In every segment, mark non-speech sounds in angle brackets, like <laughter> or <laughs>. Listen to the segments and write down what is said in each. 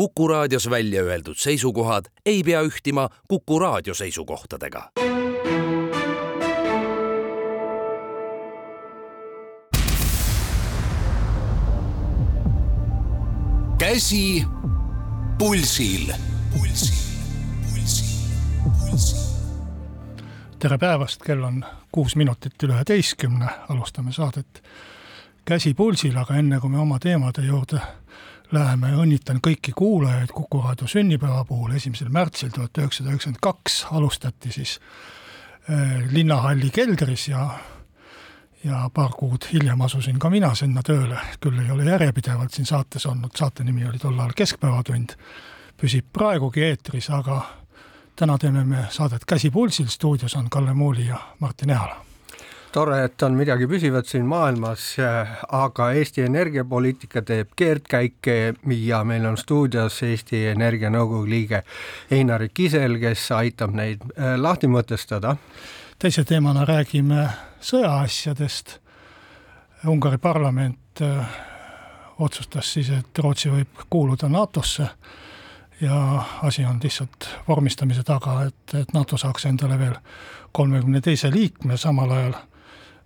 Kuku raadios välja öeldud seisukohad ei pea ühtima Kuku raadio seisukohtadega. käsi pulsil, pulsil, pulsil, pulsil. tere päevast, kell on kuus minutit üle üheteistkümne, alustame saadet Käsi pulsil, aga enne kui me oma teemade juurde läheme, õnnitan kõiki kuulajaid Kuku raadio sünnipäeva puhul, esimesel märtsil tuhat üheksasada üheksakümmend kaks alustati siis äh, linnahalli keldris ja ja paar kuud hiljem asusin ka mina sinna tööle, küll ei ole järjepidevalt siin saates olnud, saate nimi oli tol ajal Keskpäevatund, püsib praegugi eetris, aga täna teeme me saadet Käsi pulsil, stuudios on Kalle Muuli ja Martin Ehala tore, et on midagi püsivat siin maailmas, aga Eesti energiapoliitika teeb keerdkäike ja meil on stuudios Eesti Energia nõukogu liige Einar Kisel, kes aitab neid äh, lahti mõtestada. teise teemana räägime sõjaasjadest. Ungari parlament äh, otsustas siis, et Rootsi võib kuuluda NATO-sse ja asi on lihtsalt vormistamise taga, et, et NATO saaks endale veel kolmekümne teise liikme, samal ajal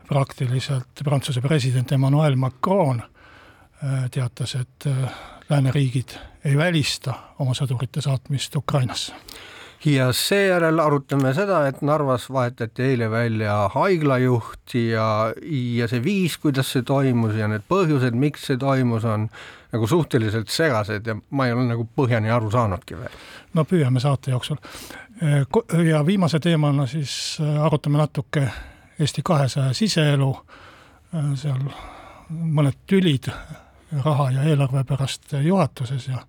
praktiliselt Prantsuse president Emmanuel Macron äh, teatas, et äh, lääneriigid ei välista oma sõdurite saatmist Ukrainasse. ja seejärel arutame seda, et Narvas vahetati eile välja haiglajuht ja, ja see viis, kuidas see toimus ja need põhjused, miks see toimus, on nagu suhteliselt segased ja ma ei ole nagu põhjani aru saanudki veel. no püüame saate jooksul. Äh, ja viimase teemana siis arutame natuke Eesti kahesaja siseelu, äh, seal mõned tülid raha ja eelarve pärast juhatuses ja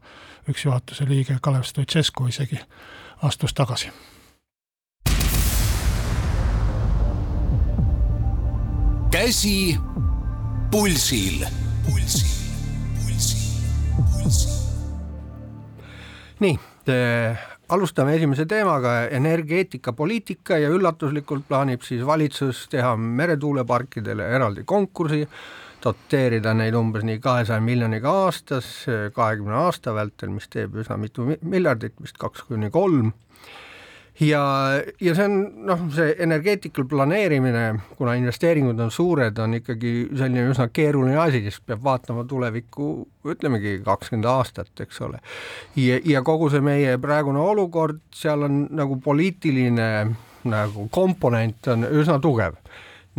üks juhatuse liige, Kalev Stoicescu isegi astus tagasi. käsi pulsil, pulsil, pulsil, pulsil. nii alustame esimese teemaga, energeetikapoliitika ja üllatuslikult plaanib siis valitsus teha meretuuleparkidele eraldi konkursi, doteerida neid umbes nii kahesaja miljoniga aastas kahekümne aasta vältel, mis teeb üsna mitu miljardit, vist kaks kuni kolm ja, ja see on noh, see energeetikal planeerimine, kuna investeeringud on suured, on ikkagi selline üsna keeruline asi, sest peab vaatama tulevikku, ütlemegi kakskümmend aastat, eks ole. ja, ja kogu see meie praegune olukord, seal on nagu poliitiline nagu komponent on üsna tugev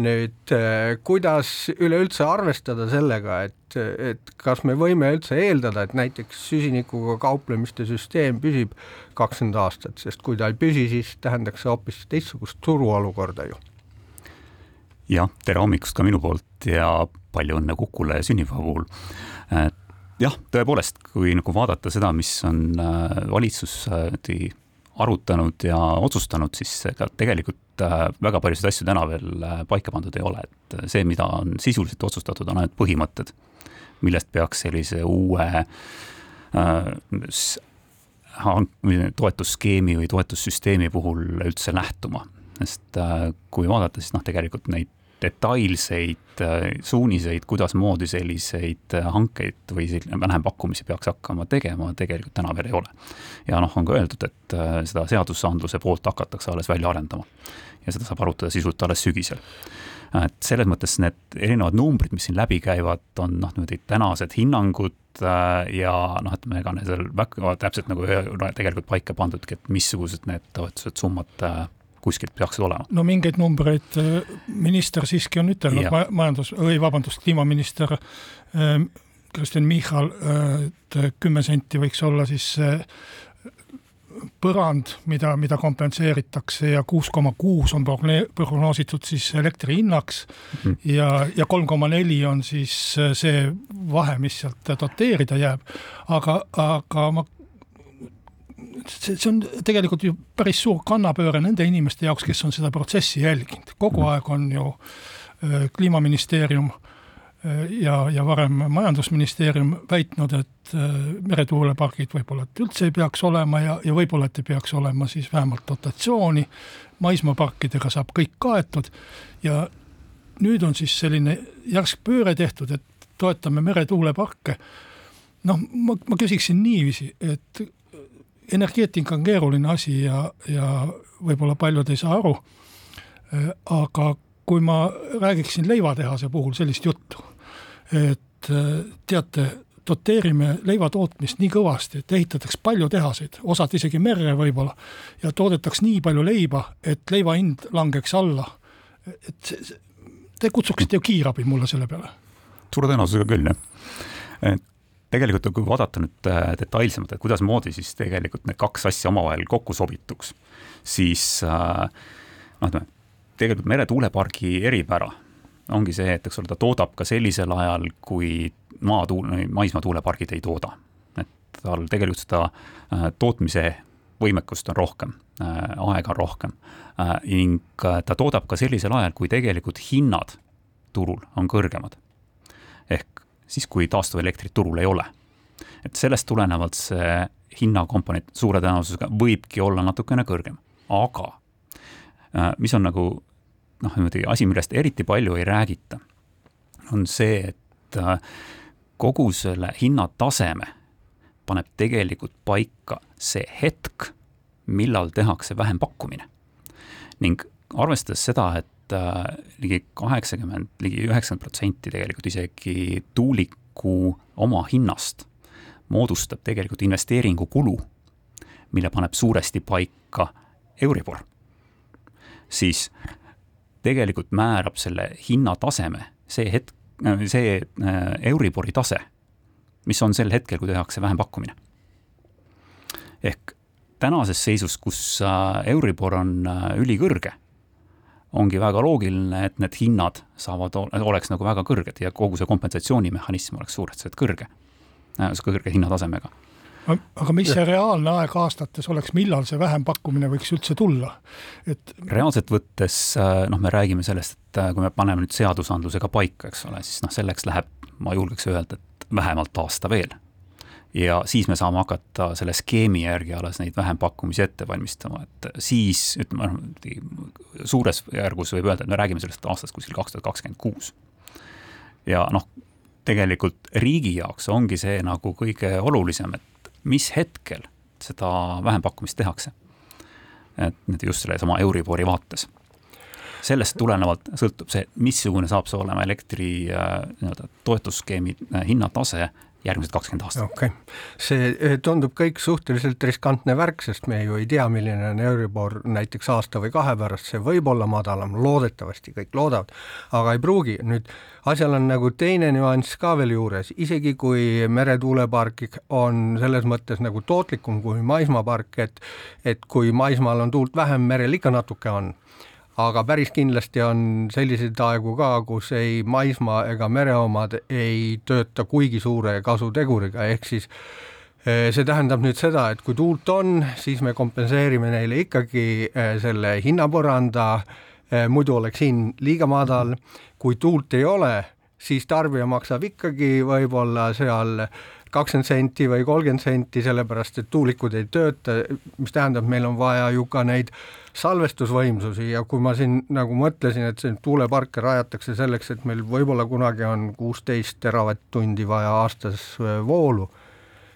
nüüd äh, kuidas üleüldse arvestada sellega, et, et kas me võime üldse eeldada, et näiteks süsinikuga kauplemiste süsteem püsib kakskümmend aastat, sest kui ta ei püsi, siis tähendaks see hoopis teistsugust turuolukorda ju. jah, tere hommikust ka minu poolt ja palju õnne Kukule sünnipäeva puhul. jah, tõepoolest, kui nagu vaadata seda, mis on äh, valitsus arutanud ja otsustanud, siis ega tegelikult äh, väga paljusid asju täna veel äh, paika pandud ei ole, et see, mida on sisuliselt otsustatud, on ainult põhimõtted, millest peaks sellise uue äh, toetusskeemi või toetussüsteemi puhul üldse lähtuma. sest äh, kui vaadata, siis noh, tegelikult neid detailseid äh, suuniseid, kuidasmoodi selliseid äh, hankeid või vähempakkumisi peaks hakkama tegema, tegelikult täna veel ei ole. ja noh, on ka öeldud, et äh, seda seadusandluse poolt hakatakse alles välja arendama. ja seda saab arutada sisuliselt alles sügisel. et selles mõttes need erinevad numbrid, mis siin läbi käivad, on noh, niimoodi tänased hinnangud ja noh, et me ega seal väga täpselt nagu ei ole tegelikult paika pandudki, et missugused need toetused, summad kuskilt peaksid olema. no mingeid numbreid äh, minister siiski on ütelnud, majandus, või vabandust, kliimaminister äh, Kristen Michal, äh, et kümme senti võiks olla siis põrand, mida, mida kompenseeritakse ja kuus koma kuus on prognoositud siis elektri hinnaks mm ja, ja kolm koma neli on siis see vahe, mis sealt doteerida jääb. aga, aga ma see, see on tegelikult ju päris suur kannapööre nende inimeste jaoks, kes on seda protsessi jälginud. kogu aeg on ju äh, kliimaministeerium äh, ja, ja varem Majandusministeerium väitnud, et äh, meretuulepargid võib-olla et üldse ei peaks olema ja, ja võib-olla, et ei peaks olema siis vähemalt dotatsiooni, maismaaparkidega saab kõik kaetud. Ja nüüd on siis selline järsk pööre tehtud, et toetame meretuuleparke. Noh, ma, ma küsiksin niiviisi, et energeetika on keeruline asi ja, ja võib-olla paljud ei saa aru, aga kui ma räägiksin leivatehase puhul sellist juttu, et teate, doteerime leivatootmist nii kõvasti, et ehitatakse palju tehaseid, osad isegi merre võib-olla, ja toodetaks nii palju leiba, et leiva hind langeks alla. et te kutsuksite ju kiirabi mulle selle peale? suure tõenäosusega küll, jah. Tegelikult kui vaadata nüüd äh, detailsemalt, et kuidasmoodi siis tegelikult need kaks asja omavahel kokku sobituks, siis äh, noh, ütleme, tegelikult meretuulepargi eripära ongi see, et eks ole, ta toodab ka sellisel ajal, kui maatuul, maismaa tuulepargid ei tooda. et tal tegelikult seda äh, tootmise võimekust on rohkem, aega on rohkem ning ta toodab ka sellisel ajal, kui tegelikult hinnad turul on kõrgemad. Siis, kui taastuvelektrit turul ei ole. et sellest tulenevalt see hinnakomponent suure tõenäosusega võibki olla natukene kõrgem, aga mis on nagu noh, niimoodi asi, millest eriti palju ei räägita, on see, et kogu selle hinnataseme paneb tegelikult paika see hetk, millal tehakse vähempakkumine. ning arvestades seda, et äh, ligi kaheksakümmend, ligi üheksakümmend protsenti tegelikult isegi tuuliku omahinnast moodustab tegelikult investeeringukulu, mille paneb suuresti paika Euribor, siis tegelikult määrab selle hinnataseme see hetk, see äh, Euribori tase, mis on sel hetkel, kui tehakse vähempakkumine. ehk tänases seisus, kus äh, Euribor on ülikõrge, ongi väga loogiline, et need hinnad saavad, oleks nagu väga kõrged ja kogu see kompensatsioonimehhanism oleks suhteliselt kõrge, kõrge hinnatasemega aga mis see reaalne aeg aastates oleks, millal see vähempakkumine võiks üldse tulla, et? reaalselt võttes noh, me räägime sellest, et kui me paneme nüüd seadusandlusega paika, eks ole, siis noh, selleks läheb, ma julgeks öelda, et vähemalt aasta veel. Ja siis me saame hakata selle skeemi järgi alles neid vähempakkumisi ette valmistama, et siis ütleme, noh, suures järgus võib öelda, et me räägime sellest aastast kuskil kaks tuhat kakskümmend kuus. ja noh, tegelikult riigi jaoks ongi see nagu kõige olulisem, et mis hetkel seda vähempakkumist tehakse. et nüüd just sellesama Euribori vaates. sellest tulenevalt sõltub see, missugune saab see olema elektri äh, nii-öelda toetusskeemi äh, hinnatase järgmised kakskümmend aastat. okei okay., see eh, tundub kõik suhteliselt riskantne värk, sest me ju ei tea, milline on Euribor näiteks aasta või kahe pärast, see võib olla madalam, loodetavasti kõik loodavad, aga ei pruugi, nüüd asjal on nagu teine nüanss ka veel juures, isegi kui meretuulepark on selles mõttes nagu tootlikum kui maismaapark, et et kui maismaal on tuult vähem, merel ikka natuke on aga päris kindlasti on selliseid aegu ka, kus ei maismaa ega mereomad ei tööta kuigi suure kasuteguriga, ehk siis eh, see tähendab nüüd seda, et kui tuult on, siis me kompenseerime neile ikkagi eh, selle hinnapõranda, eh, muidu oleks hind liiga madal, kui tuult ei ole, siis tarbija maksab ikkagi võib-olla seal kakskümmend senti või kolmkümmend senti, sellepärast et tuulikud ei tööta, mis tähendab, meil on vaja ju ka neid salvestusvõimsusi. Ja kui ma siin nagu mõtlesin, et see tuuleparke rajatakse selleks, et meil võib-olla kunagi on kuusteist teravatt-tundi vaja aastas äh, voolu,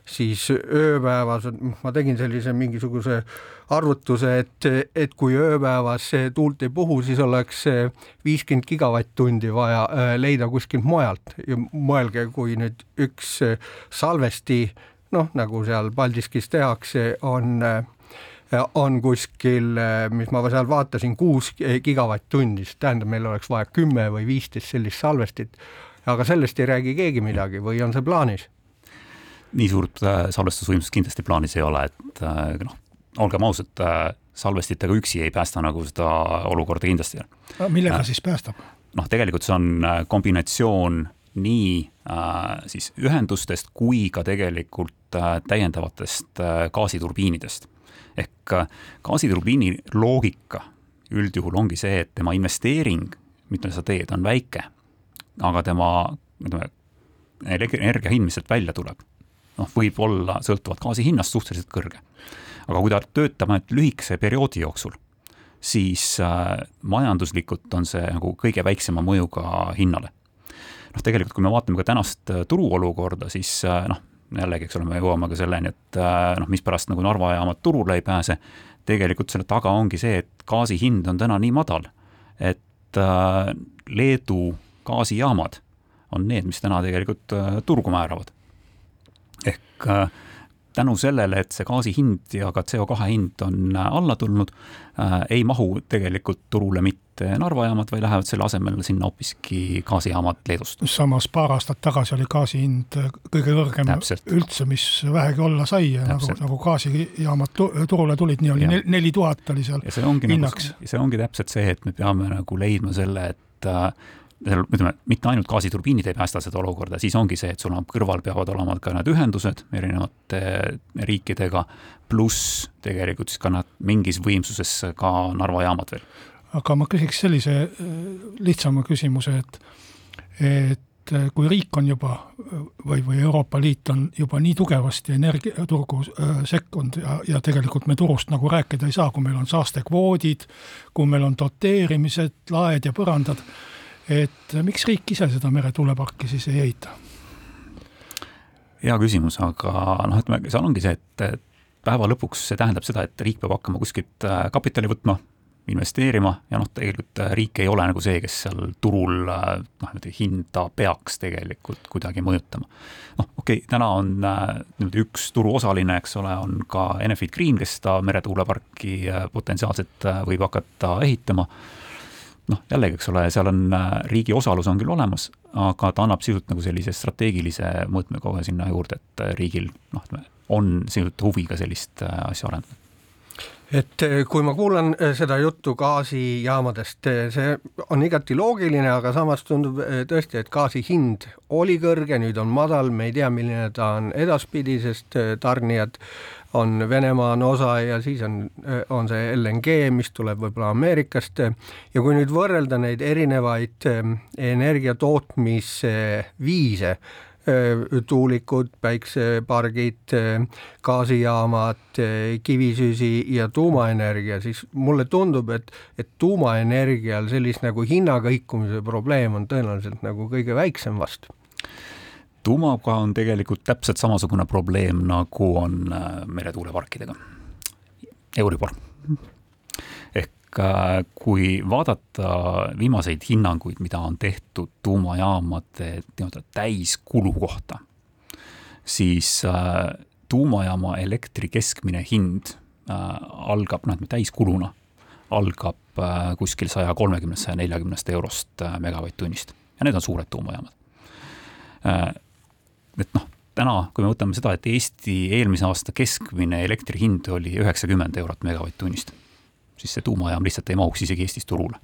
siis ööpäevas, ma tegin sellise mingisuguse arvutuse, et, et kui ööpäevas tuult ei puhu, siis oleks viiskümmend gigavatt-tundi vaja äh, leida kuskilt mujalt ja mõelge, kui nüüd üks äh, salvesti noh, nagu seal Paldiskis tehakse, on äh, on kuskil, mis ma seal vaatasin, kuus gigavatt-tundi, siis tähendab, meil oleks vaja kümme või viisteist sellist salvestit. aga sellest ei räägi keegi midagi või on see plaanis? Nii suurt äh, salvestusvõimsust kindlasti plaanis ei ole, et äh, noh, olgem ausad, äh, salvestitega üksi ei päästa nagu seda olukorda kindlasti. millega siis päästab? noh, tegelikult see on kombinatsioon nii äh, siis ühendustest kui ka tegelikult äh, täiendavatest äh, gaasiturbiinidest ehk gaasiturbiini loogika üldjuhul ongi see, et tema investeering, mida sa teed, on väike, aga tema, ütleme, energia hind, mis sealt välja tuleb, noh, võib olla sõltuvalt gaasi hinnast suhteliselt kõrge. aga kui ta töötab ainult lühikese perioodi jooksul, siis äh, majanduslikult on see nagu kõige väiksema mõjuga hinnale. noh, tegelikult kui me vaatame ka tänast äh, turuolukorda, siis äh, noh, jällegi, eks ole, me jõuame ka selleni, et noh, mispärast nagu Narva jaamad turule ei pääse, tegelikult selle taga ongi see, et gaasi hind on täna nii madal, et Leedu gaasijaamad on need, mis täna tegelikult turgu määravad. Ehk tänu sellele, et see gaasi hind ja ka CO2 hind on alla tulnud äh,, ei mahu tegelikult turule mitte Narva jaamad, vaid lähevad selle asemel sinna hoopiski gaasijaamad Leedust. samas paar aastat tagasi oli gaasi hind kõige kõrgem Täpselt. üldse, mis vähegi olla sai ja nagu, nagu gaasijaamad turule tulid, nii oli neli tuhat oli seal ja see ongi nagu hinnaks nagu,. see ongi täpselt see, et me peame nagu leidma selle, et äh, ütleme, mitte ainult gaasiturbiinid ei päästa seda olukorda, siis ongi see, et sul on kõrval peavad olema ka need ühendused erinevate riikidega, pluss tegelikult siis ka nad mingis võimsuses ka Narva jaamad veel. aga ma küsiks sellise äh, lihtsama küsimuse, et, et äh, kui riik on juba või, või Euroopa Liit on juba nii tugevasti energiaturgu äh, sekkunud ja, ja tegelikult me turust nagu rääkida ei saa, kui meil on saastekvoodid, kui meil on doteerimised, laed ja põrandad et miks riik ise seda meretuuleparki siis ei ehita? hea küsimus, aga noh, ütleme, seal ongi see, et päeva lõpuks see tähendab seda, et riik peab hakkama kuskilt äh, kapitali võtma, investeerima ja noh, tegelikult äh, riik ei ole nagu see, kes seal turul äh, noh, niimoodi hinda peaks tegelikult kuidagi mõjutama. noh, okei okay,, täna on niimoodi üks turuosaline, eks ole, on ka Enefit Green, kes seda meretuuleparki potentsiaalselt võib hakata ehitama noh, jällegi, eks ole, seal on äh, riigi osalus on küll olemas, aga ta annab sisult nagu sellise strateegilise mõõtme kohe sinna juurde, et äh, riigil noh, on sisult huvi ka sellist äh, asja arendada. Et kui ma kuulan seda juttu gaasijaamadest, see on igati loogiline, aga samas tundub tõesti, et gaasi hind oli kõrge, nüüd on madal, me ei tea, milline ta on edaspidi, sest tarnijad on Venemaa on osa ja siis on, on see LNG, mis tuleb võib-olla Ameerikast. Ja kui nüüd võrrelda neid erinevaid ähm, energia tootmisviise, äh, tuulikud, päiksepargid, äh, gaasijaamad, kivisüsi ja tuumaenergia, siis mulle tundub, et, et tuumaenergial sellist nagu hinnakõikumise probleem on tõenäoliselt nagu kõige väiksem vast tuumaga on tegelikult täpselt samasugune probleem, nagu on äh, meretuuleparkidega. Euribor. ehk äh, kui vaadata viimaseid hinnanguid, mida on tehtud tuumajaamade nii-öelda täiskulu kohta, siis äh, tuumajaama elektri keskmine hind algab, noh, täiskuluna algab kuskil saja kolmekümnest, saja neljakümnest eurost megavatt-tunnist ja need on suured tuumajaamad et noh, täna, kui me võtame seda, et Eesti eelmise aasta keskmine elektri hind oli üheksakümmend eurot megavatt-tunnist, siis see tuumajaam lihtsalt ei mahuks isegi Eestis turule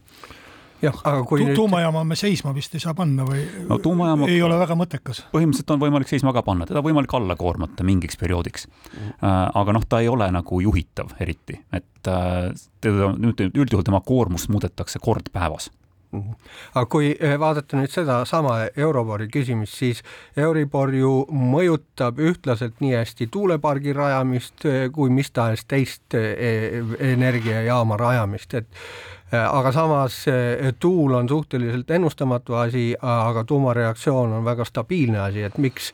jah, aga kui tu nüüd... tuumajaama me seisma vist ei saa panna või no, tuumajaama... ei ole väga mõttekas? põhimõtteliselt on võimalik seisma ka panna, teda võimalik alla koormata mingiks perioodiks mm.. aga noh, ta ei ole nagu juhitav eriti, et äh, teda üldjuhul tema koormust muudetakse kord päevas. Aga kui eh, vaadata nüüd sedasama Euribori küsimust, siis Euribor ju mõjutab ühtlaselt nii hästi tuulepargi rajamist eh, kui mis tahes teist eh, energiajaama rajamist, et aga samas tuul on suhteliselt ennustamatu asi, aga tuumareaktsioon on väga stabiilne asi, et miks,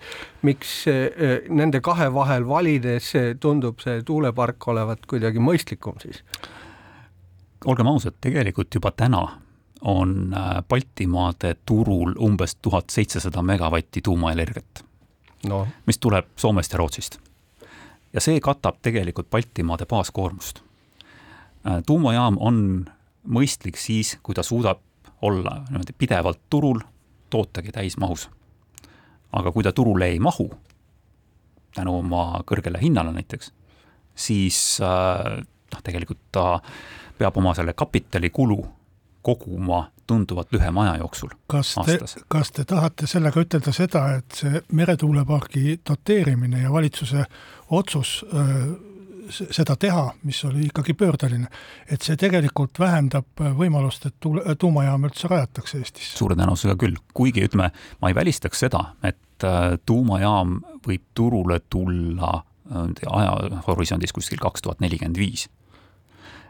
miks nende kahe vahel valides tundub see tuulepark olevat kuidagi mõistlikum siis? olgem ausad, tegelikult juba täna on äh, Baltimaade turul umbes tuhat seitsesada megavatti tuumaenergiat no., mis tuleb Soomest ja Rootsist. ja see katab tegelikult Baltimaade baaskoormust. Äh, tuumajaam on mõistlik siis, kui ta suudab olla niimoodi pidevalt turul, tootagi täismahus. aga kui ta turule ei mahu, tänu oma kõrgele hinnale näiteks, siis äh, noh, tegelikult ta peab oma selle kapitalikulu koguma tunduvalt lühema aja jooksul kas te, kas te tahate sellega ütelda seda, et see meretuulepargi doteerimine ja valitsuse otsus öö, seda teha, mis oli ikkagi pöördeline, et see tegelikult vähendab võimalust, et tuule, tuumajaam üldse rajatakse Eestisse? suure tõenäosusega küll, kuigi ütleme, ma ei välistaks seda, et tuumajaam võib turule tulla ajahorisondis kuskil kaks tuhat nelikümmend viis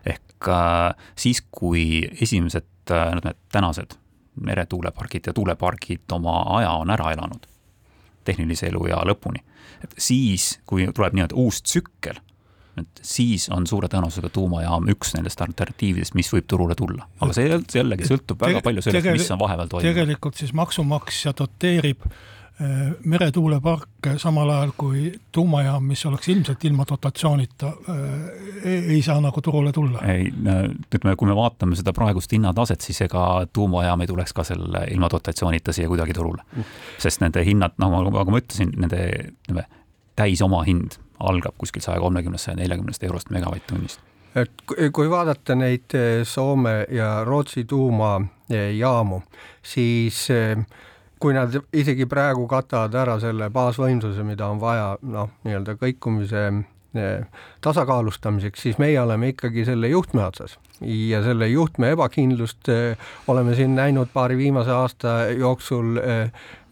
ehk äh, siis, kui esimesed äh, need tänased meretuulepargid ja tuulepargid oma aja on ära elanud, tehnilise eluea lõpuni. et siis, kui tuleb nii-öelda uus tsükkel et siis on suure tõenäosusega tuumajaam üks nendest alternatiividest, mis võib turule tulla. aga see jällegi sõltub väga palju sellest, mis on vahepeal toimunud. tegelikult siis maksumaksja doteerib äh, meretuuleparke samal ajal kui tuumajaam, mis oleks ilmselt ilma dotatsioonita, äh, ei saa nagu turule tulla. ei, ütleme, kui me vaatame seda praegust hinnataset, siis ega tuumajaam ei tuleks ka selle ilma dotatsioonita siia kuidagi turule. sest nende hinnad, nagu ma, nagu ma ütlesin, nende ütleme, täis omahind algab kuskil saja kolmekümnest, saja neljakümnest eurost megavatt-tunnist. et kui vaadata neid Soome ja Rootsi tuumajaamu, siis eh, kui nad isegi praegu katavad ära selle baasvõimsuse, mida on vaja noh, nii-öelda kõikumise eh, tasakaalustamiseks, siis meie oleme ikkagi selle juhtme otsas. Ja selle juhtme ebakindlust oleme siin näinud paari viimase aasta jooksul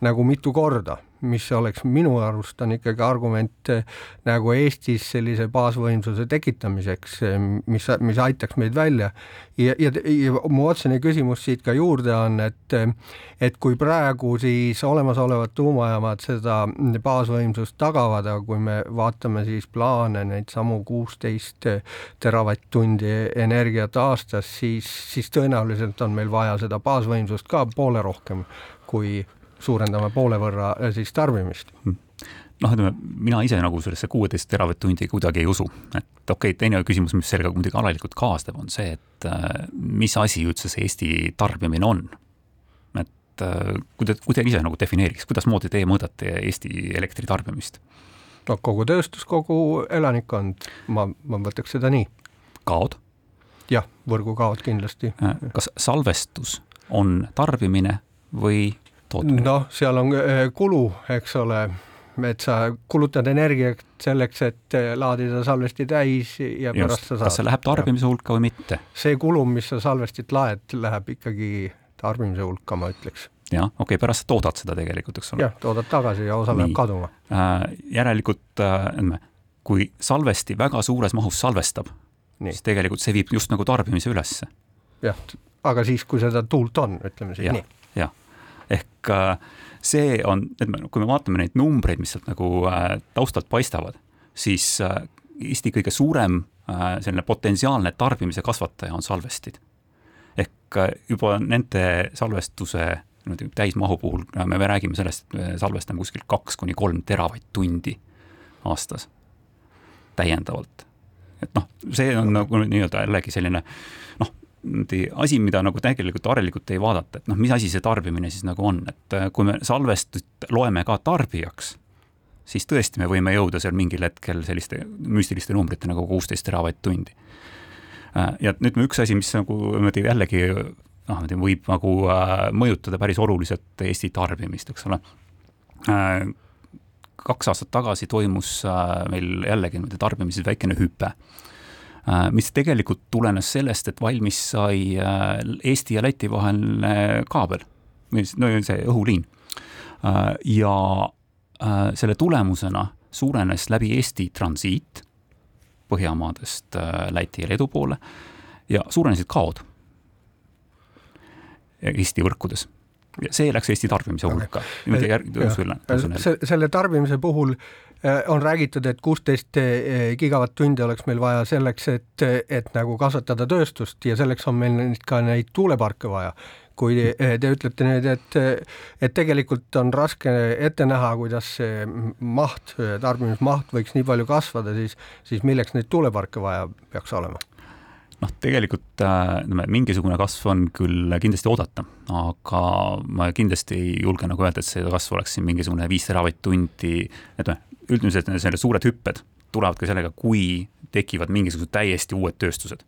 nagu mitu korda mis oleks minu arust on ikkagi argument eh, nagu Eestis sellise baasvõimsuse tekitamiseks, eh, mis, mis aitaks meid välja. ja, ja, ja mu otsene küsimus siit ka juurde on, et eh, et kui praegu siis olemasolevad tuumajaamad seda baasvõimsust tagavad, aga kui me vaatame siis plaane, neid samu kuusteist teravatt-tundi energiat aastas, siis, siis tõenäoliselt on meil vaja seda baasvõimsust ka poole rohkem kui suurendame poole võrra äh, siis tarbimist hmm. noh, ütleme mina ise nagu sellesse kuueteist teravatt-tundi kuidagi ei usu, et okei okay,, teine küsimus, mis sellega muidugi alalikult kaasneb, on see, et äh, mis asi üldse see Eesti tarbimine on. et äh, kui te, kui te ise nagu defineeriks, kuidasmoodi teie mõõdate Eesti elektritarbimist? no kogu tööstus, kogu elanikkond, ma, ma võtaks seda nii. kaod? jah, võrgukaod kindlasti. kas salvestus on tarbimine või tootmine? noh, seal on äh, kulu, eks ole, et sa kulutad energiat selleks, et äh, laadida salvesti täis ja Just, pärast sa saad. kas see läheb tarbimise hulka või mitte? see kulum, mis sa salvestit laed, läheb ikkagi tarbimise hulka, ma ütleks jah, okei okay,, pärast sa toodad seda tegelikult, eks ole. jah, toodad tagasi ja osa läheb kaduma äh,. järelikult äh,, kui salvesti väga suures mahus salvestab, siis tegelikult see viib just nagu tarbimise ülesse. jah, aga siis, kui seda tuult on, ütleme siis ja, nii. jah, ehk äh, see on, kui me vaatame neid numbreid, mis sealt nagu äh, taustalt paistavad, siis äh, Eesti kõige suurem selline potentsiaalne tarbimise kasvataja on salvestid. ehk juba nende salvestuse niimoodi täismahu puhul me räägime sellest, et me salvestame kuskil kaks kuni kolm teravatt-tundi aastas täiendavalt. et noh, see on nagu nii-öelda jällegi selline noh, asi, mida nagu tegelikult harilikult ei vaadata, et noh, mis asi see tarbimine siis nagu on, et äh, kui me salvestust loeme ka tarbijaks, siis tõesti me võime jõuda seal mingil hetkel selliste müstiliste numbrite nagu kuusteist teravatt-tundi. Äh, ja nüüd üks asi, mis nagu niimoodi jällegi noh, võib nagu äh, mõjutada päris oluliselt Eesti tarbimist, eks ole. kaks aastat tagasi toimus meil jällegi niimoodi tarbimises väikene hüpe mis tegelikult tulenes sellest, et valmis sai äh, Eesti ja Läti vaheline kaabel, või no see õhuliin. Äh, ja selle tulemusena suurenes läbi Eesti transiit Põhjamaadest Läti ja Leedu poole ja suurenesid kaod Eesti võrkudes see läks Eesti tarbimise hulka. selle tarbimise puhul Äh, on räägitud, et kuusteist äh, gigavatt-tundi oleks meil vaja selleks, et, et nagu kasvatada tööstust ja selleks on meil nüüd ka neid tuuleparke vaja. kui äh, te ütlete nüüd, et, et tegelikult on raske ette näha, kuidas see maht, tarbimismaht võiks nii palju kasvada, siis, siis milleks neid tuuleparke vaja peaks olema? Noh, tegelikult ütleme, mingisugune kasv on küll kindlasti oodata, aga ma kindlasti ei julge nagu öelda, et see kasv oleks siin mingisugune viis teravatt-tundi, ütleme, üldiselt need suured hüpped tulevad ka sellega, kui tekivad mingisugused täiesti uued tööstused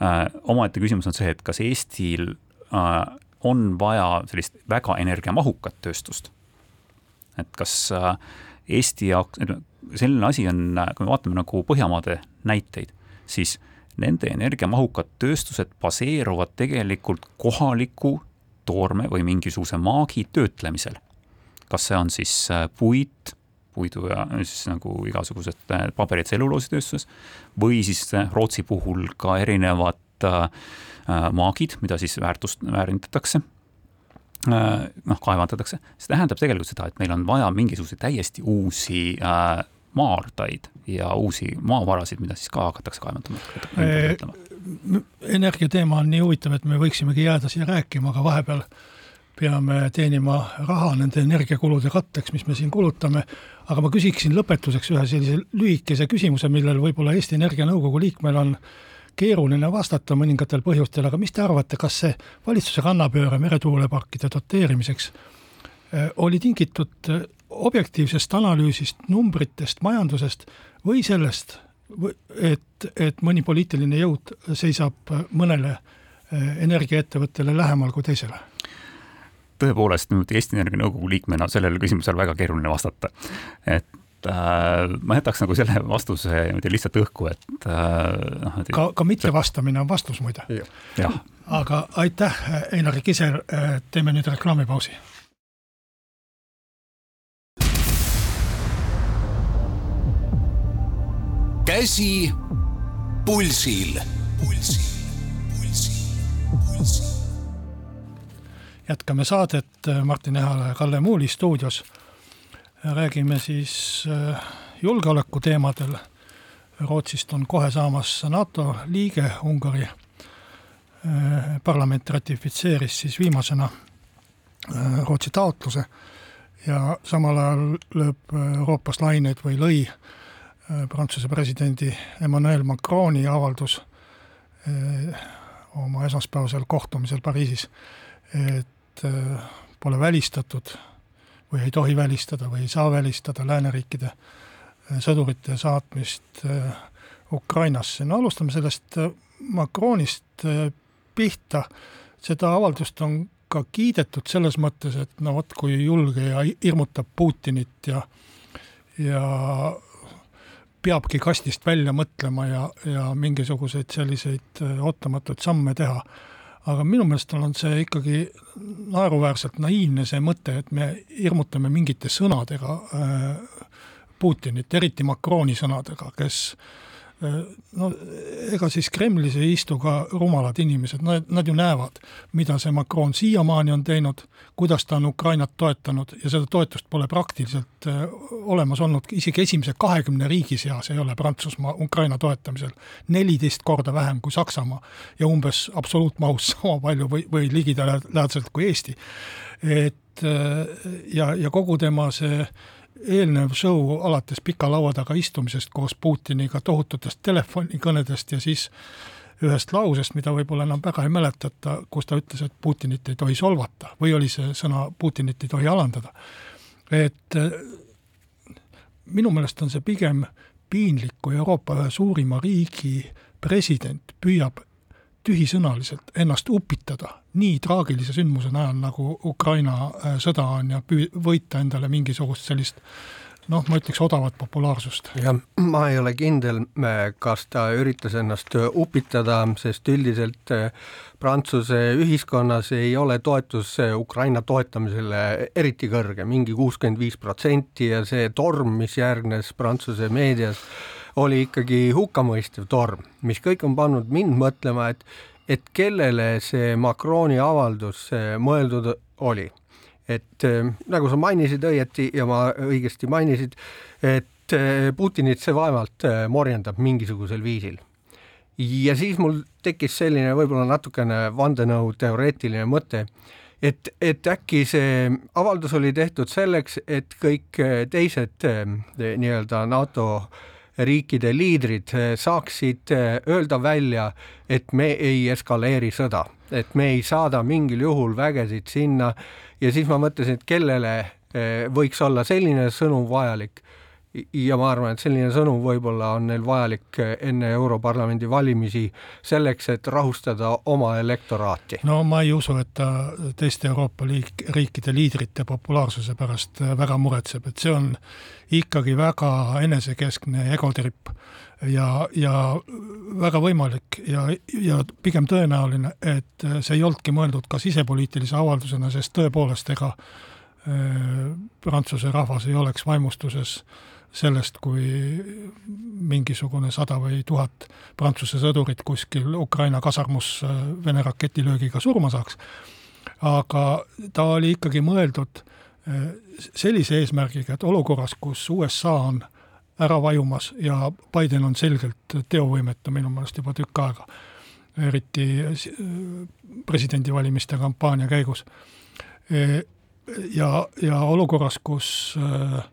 äh,. omaette küsimus on see, et kas Eestil äh, on vaja sellist väga energiamahukat tööstust. et kas äh, Eesti jaoks, selline asi on, kui me vaatame nagu Põhjamaade näiteid, siis nende energiamahukad tööstused baseeruvad tegelikult kohaliku toorme või mingisuguse maagi töötlemisel. kas see on siis äh, puit, puidu ja siis nagu igasugused äh, paberi- ja tselluloositööstuses või siis äh, Rootsi puhul ka erinevad äh, maagid, mida siis väärtust, väärindatakse. noh, kaevandatakse, see tähendab tegelikult seda, et meil on vaja mingisuguseid täiesti uusi äh, maardlaid ja uusi maavarasid, mida siis ka hakatakse kaevandama. energiateema on nii huvitav, et me võiksimegi jääda siia rääkima, aga vahepeal peame teenima raha nende energiakulude katteks, mis me siin kulutame. aga ma küsiksin lõpetuseks ühe sellise lühikese küsimuse, millel võib-olla Eesti Energia Nõukogu liikmel on keeruline vastata mõningatel põhjustel, aga mis te arvate, kas see valitsuse kannapööre meretuuleparkide doteerimiseks oli tingitud eh, objektiivsest analüüsist, numbritest, majandusest või sellest, et, et mõni poliitiline jõud seisab mõnele eh, energiaettevõttele lähemal kui teisele? tõepoolest nüüd Eesti Energia Nõukogu liikmena sellele küsimusele väga keeruline vastata. et äh, ma jätaks nagu selle vastuse niimoodi lihtsalt õhku, et äh, noh. ka, ka mittevastamine on vastus muide. aga aitäh, Einar Kiser, äh, teeme nüüd reklaamipausi käsi pulsil. pulsil, jätkame saadet Martin Ehala ja Kalle Muuli stuudios. räägime siis äh, julgeoleku teemadel. Rootsist on kohe saamas NATO liige, Ungari äh, parlament ratifitseeris siis viimasena äh, Rootsi taotluse ja samal ajal lööb Euroopas laineid või lõi Äh, Prantsuse presidendi Emmanuel Macroni avaldus äh, oma esmaspäevasel kohtumisel Pariisis, et äh, pole välistatud või ei tohi välistada või ei saa välistada lääneriikide sõdurite saatmist Ukrainasse. no alustame sellest Macronist pihta, seda avaldust on ka kiidetud selles mõttes, et no vot, kui julge ja hirmutab Putinit ja ja peabki kastist välja mõtlema ja, ja mingisuguseid selliseid äh, ootamatuid samme teha. aga minu meelest on see ikkagi naeruväärselt naiivne, see mõte, et me hirmutame mingite sõnadega äh, Putinit, eriti Macroni sõnadega, kes äh, no ega siis Kremlis ei istu ka rumalad inimesed, nad, nad ju näevad, mida see Macron siiamaani on teinud, kuidas ta on Ukrainat toetanud ja seda toetust pole praktiliselt äh, olemas olnud, isegi esimese kahekümne riigi seas ei ole Prantsusmaa Ukraina toetamisel neliteist korda vähem kui Saksamaa ja umbes absoluutmahus <laughs> sama palju või, või ligilähedaselt kui Eesti. et äh, ja, ja kogu tema see eelnev show alates pika laua taga istumisest koos Putiniga, tohututest telefonikõnedest ja siis ühest lausest, mida võib-olla enam väga ei mäletata, kus ta ütles, et Putinit ei tohi solvata või oli see sõna Putinit ei tohi alandada. et äh, minu meelest on see pigem piinlik, kui Euroopa ühe suurima riigi president püüab tühisõnaliselt ennast upitada nii traagilise sündmuse najal, nagu Ukraina äh, sõda on ja püü-, võita endale mingisugust sellist noh, ma ütleks odavat populaarsust. jah, ma ei ole kindel, kas ta üritas ennast upitada, sest üldiselt äh, Prantsuse ühiskonnas ei ole toetus äh, Ukraina toetamisele eriti kõrge mingi kuuskümmend viis protsenti ja see torm, mis järgnes Prantsuse meedias, oli ikkagi hukkamõistev torm, mis kõik on pannud mind mõtlema, et et kellele see Macroni avaldus mõeldud oli. et äh, nagu sa mainisid õieti ja ma õigesti mainisid, et äh, Putinit see vaevalt äh, morjendab mingisugusel viisil. ja siis mul tekkis selline võib-olla natukene vandenõuteoreetiline mõte, et, et äkki see avaldus oli tehtud selleks, et kõik teised nii-öelda NATO riikide liidrid eh, saaksid eh, öelda välja, et me ei eskaleeri sõda, et me ei saada mingil juhul vägesid sinna. Ja siis ma mõtlesin, et kellele eh, võiks olla selline sõnum vajalik ja ma arvan, et selline sõnum võib-olla on neil vajalik enne Europarlamendi valimisi selleks, et rahustada oma elektoraati. no ma ei usu, et ta teiste Euroopa liik-, riikide liidrite populaarsuse pärast väga muretseb, et see on ikkagi väga enesekeskne egotripp ja, ja väga võimalik ja, ja pigem tõenäoline, et see ei olnudki mõeldud ka sisepoliitilise avaldusena, sest tõepoolest, ega Prantsuse rahvas ei oleks vaimustuses äh, sellest, kui mingisugune sada või tuhat Prantsuse sõdurit kuskil Ukraina kasarmus äh, Vene raketilöögiga surma saaks. aga ta oli ikkagi mõeldud äh, sellise eesmärgiga, et olukorras, kus USA on ära vajumas ja Biden on selgelt teovõimetu minu meelest juba tükk aega, eriti presidendivalimiste kampaania käigus. Ja, ja olukorras, kus äh,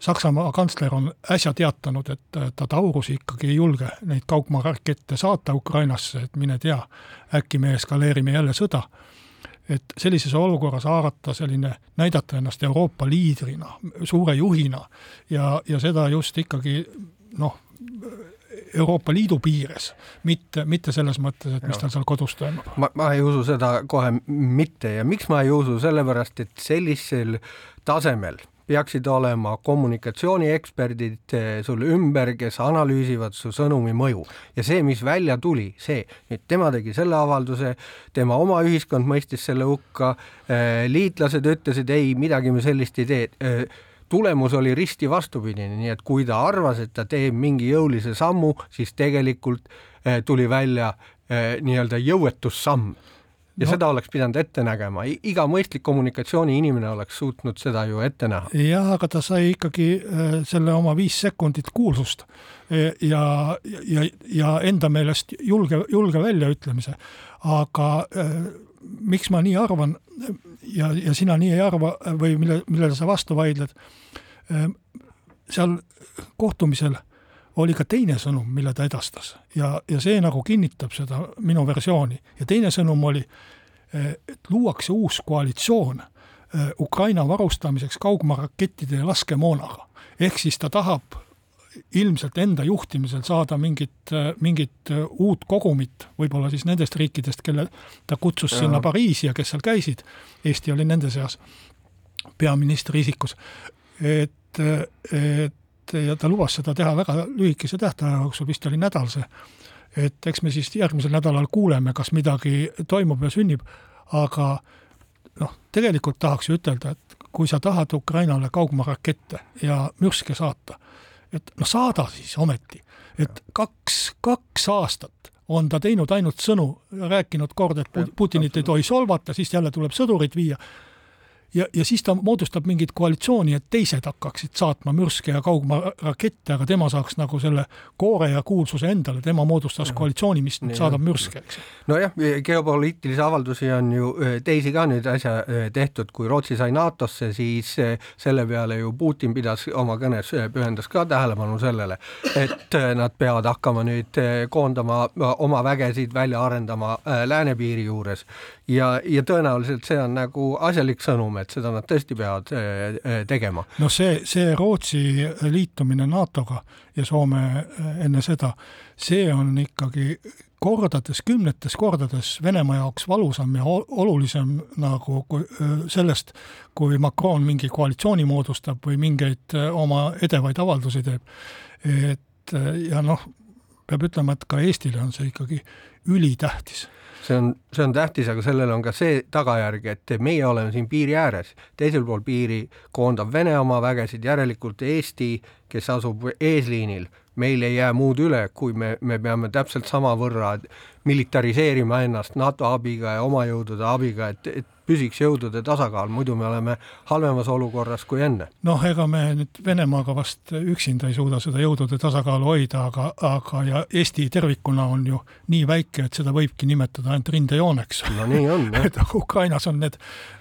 Saksamaa kantsler on äsja teatanud, et ta Taurusi ikkagi ei julge neid kaugmaarakette saata Ukrainasse, et mine tea, äkki me eskaleerime jälle sõda. et sellises olukorras haarata selline, näidata ennast Euroopa liidrina, suure juhina ja, ja seda just ikkagi noh, Euroopa Liidu piires, mitte, mitte selles mõttes, et mis tal seal kodus toimub. ma, ma ei usu seda kohe mitte ja miks ma ei usu, sellepärast et sellisel tasemel peaksid olema kommunikatsioonieksperdid eh, sul ümber, kes analüüsivad su sõnumi mõju. ja see, mis välja tuli, see, et tema tegi selle avalduse, tema oma ühiskond mõistis selle hukka, eh, liitlased ütlesid ei, midagi me sellist ei tee eh, tulemus oli risti vastupidine, nii et kui ta arvas, et ta teeb mingi jõulise sammu, siis tegelikult tuli välja nii-öelda jõuetussamm ja no. seda oleks pidanud ette nägema, iga mõistlik kommunikatsiooniinimene oleks suutnud seda ju ette näha. jah, aga ta sai ikkagi äh, selle oma viis sekundit kuulsust ja, ja, ja enda meelest julge, julge väljaütlemise. aga miks ma nii arvan ja, ja sina nii ei arva või mille, millele sa vastu vaidled, äh, seal kohtumisel oli ka teine sõnum, mille ta edastas ja, ja see nagu kinnitab seda minu versiooni ja teine sõnum oli, eh, et luuakse uus koalitsioon eh, Ukraina varustamiseks kaugmaarakettide ja laskemoonaga. ehk siis ta tahab ilmselt enda juhtimisel saada mingit, mingit uut kogumit, võib-olla siis nendest riikidest, kelle ta kutsus ja. sinna Pariisi ja kes seal käisid, Eesti oli nende seas peaministri isikus, et, et ja ta lubas seda teha väga lühikese tähtaja jooksul, vist oli nädal see. et eks me siis järgmisel nädalal kuuleme, kas midagi toimub ja sünnib, aga noh, tegelikult tahaks ju ütelda, et kui sa tahad Ukrainale kaugmaarakette ja mürske saata, et no saada siis ometi, et kaks, kaks aastat on ta teinud ainult sõnu, rääkinud kord, et Putinit ei tohi solvata, siis jälle tuleb sõdurid viia ja, ja siis ta moodustab mingit koalitsiooni, et teised hakkaksid saatma mürske ja kaugmaarakette, aga tema saaks nagu selle koore ja kuulsuse endale, tema moodustas koalitsiooni, mis nüüd saadab mürske, eks. nojah, geopoliitilisi avaldusi on ju teisi ka nüüd äsja tehtud, kui Rootsi sai NATO-sse, siis selle peale ju Putin pidas oma kõnes, pühendas ka tähelepanu sellele, et nad peavad hakkama nüüd koondama oma vägesid, välja arendama läänepiiri juures. Ja, ja tõenäoliselt see on nagu asjalik sõnum, et seda nad tõesti peavad äh, äh, tegema. no see, see Rootsi liitumine NATO-ga ja Soome äh, enne seda, see on ikkagi kordades, kümnetes kordades Venemaa jaoks valusam ja olulisem nagu kui sellest, kui Macron mingi koalitsiooni moodustab või mingeid oma edevaid avaldusi teeb. et ja noh, peab ütlema, et ka Eestile on see ikkagi ülitähtis see on, see on tähtis, aga sellel on ka see tagajärg, et meie oleme siin piiri ääres, teisel pool piiri koondab Vene oma vägesid, järelikult Eesti, kes asub eesliinil, meil ei jää muud üle, kui me, me peame täpselt samavõrra militariseerima ennast NATO abiga ja oma jõudude abiga, et, et püsiks jõudude tasakaal, muidu me oleme halvemas olukorras kui enne. noh, ega me nüüd Venemaaga vast üksinda ei suuda seda jõudude tasakaalu hoida, aga, aga ja Eesti tervikuna on ju nii väike, et seda võibki nimetada ainult rindejooneks. no nii on, jah. <laughs> et Ukrainas on need,